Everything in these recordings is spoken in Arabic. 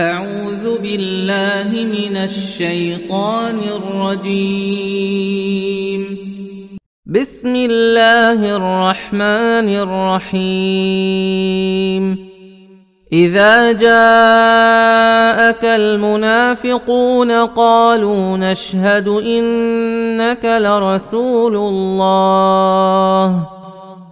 أعوذ بالله من الشيطان الرجيم. بسم الله الرحمن الرحيم. إذا جاءك المنافقون قالوا نشهد إنك لرسول الله.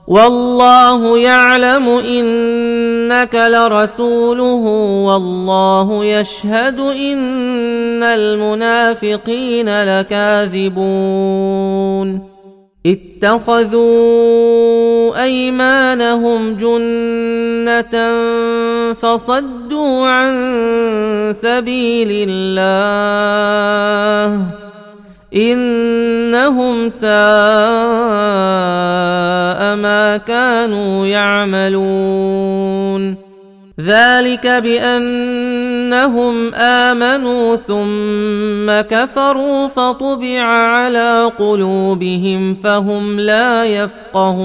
والله يعلم إنك لرسوله والله يشهد إن المنافقين لكاذبون اتخذوا أيمانهم جنة فصدوا عن سبيل الله إنهم ساء ما كانوا يعملون. ذلك بأنهم آمنوا ثم كفروا فطبع على قلوبهم فهم لا يفقهون.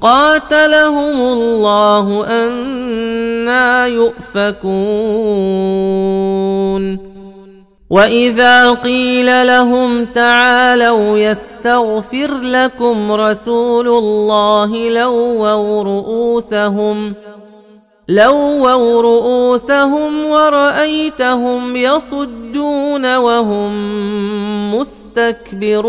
قاتلهم الله أنا يؤفكون. وإذا قيل لهم تعالوا يستغفر لكم رسول الله لووا رؤوسهم لووا رؤوسهم ورأيتهم يصدون وهم مستكبرون.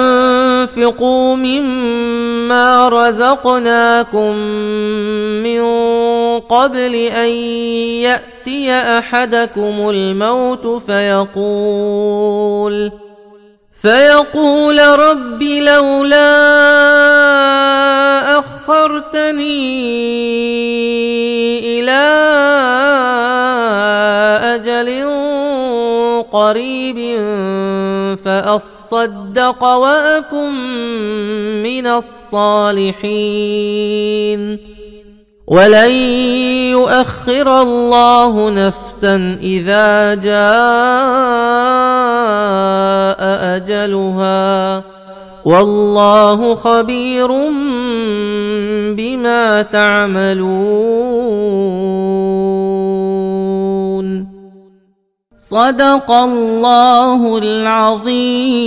وانفقوا مما رزقناكم من قبل ان ياتي احدكم الموت فيقول فيقول رب لولا اخرتني قريب فأصدق وأكن من الصالحين. ولن يؤخر الله نفسا إذا جاء أجلها. والله خبير بما تعملون. صدق الله العظيم.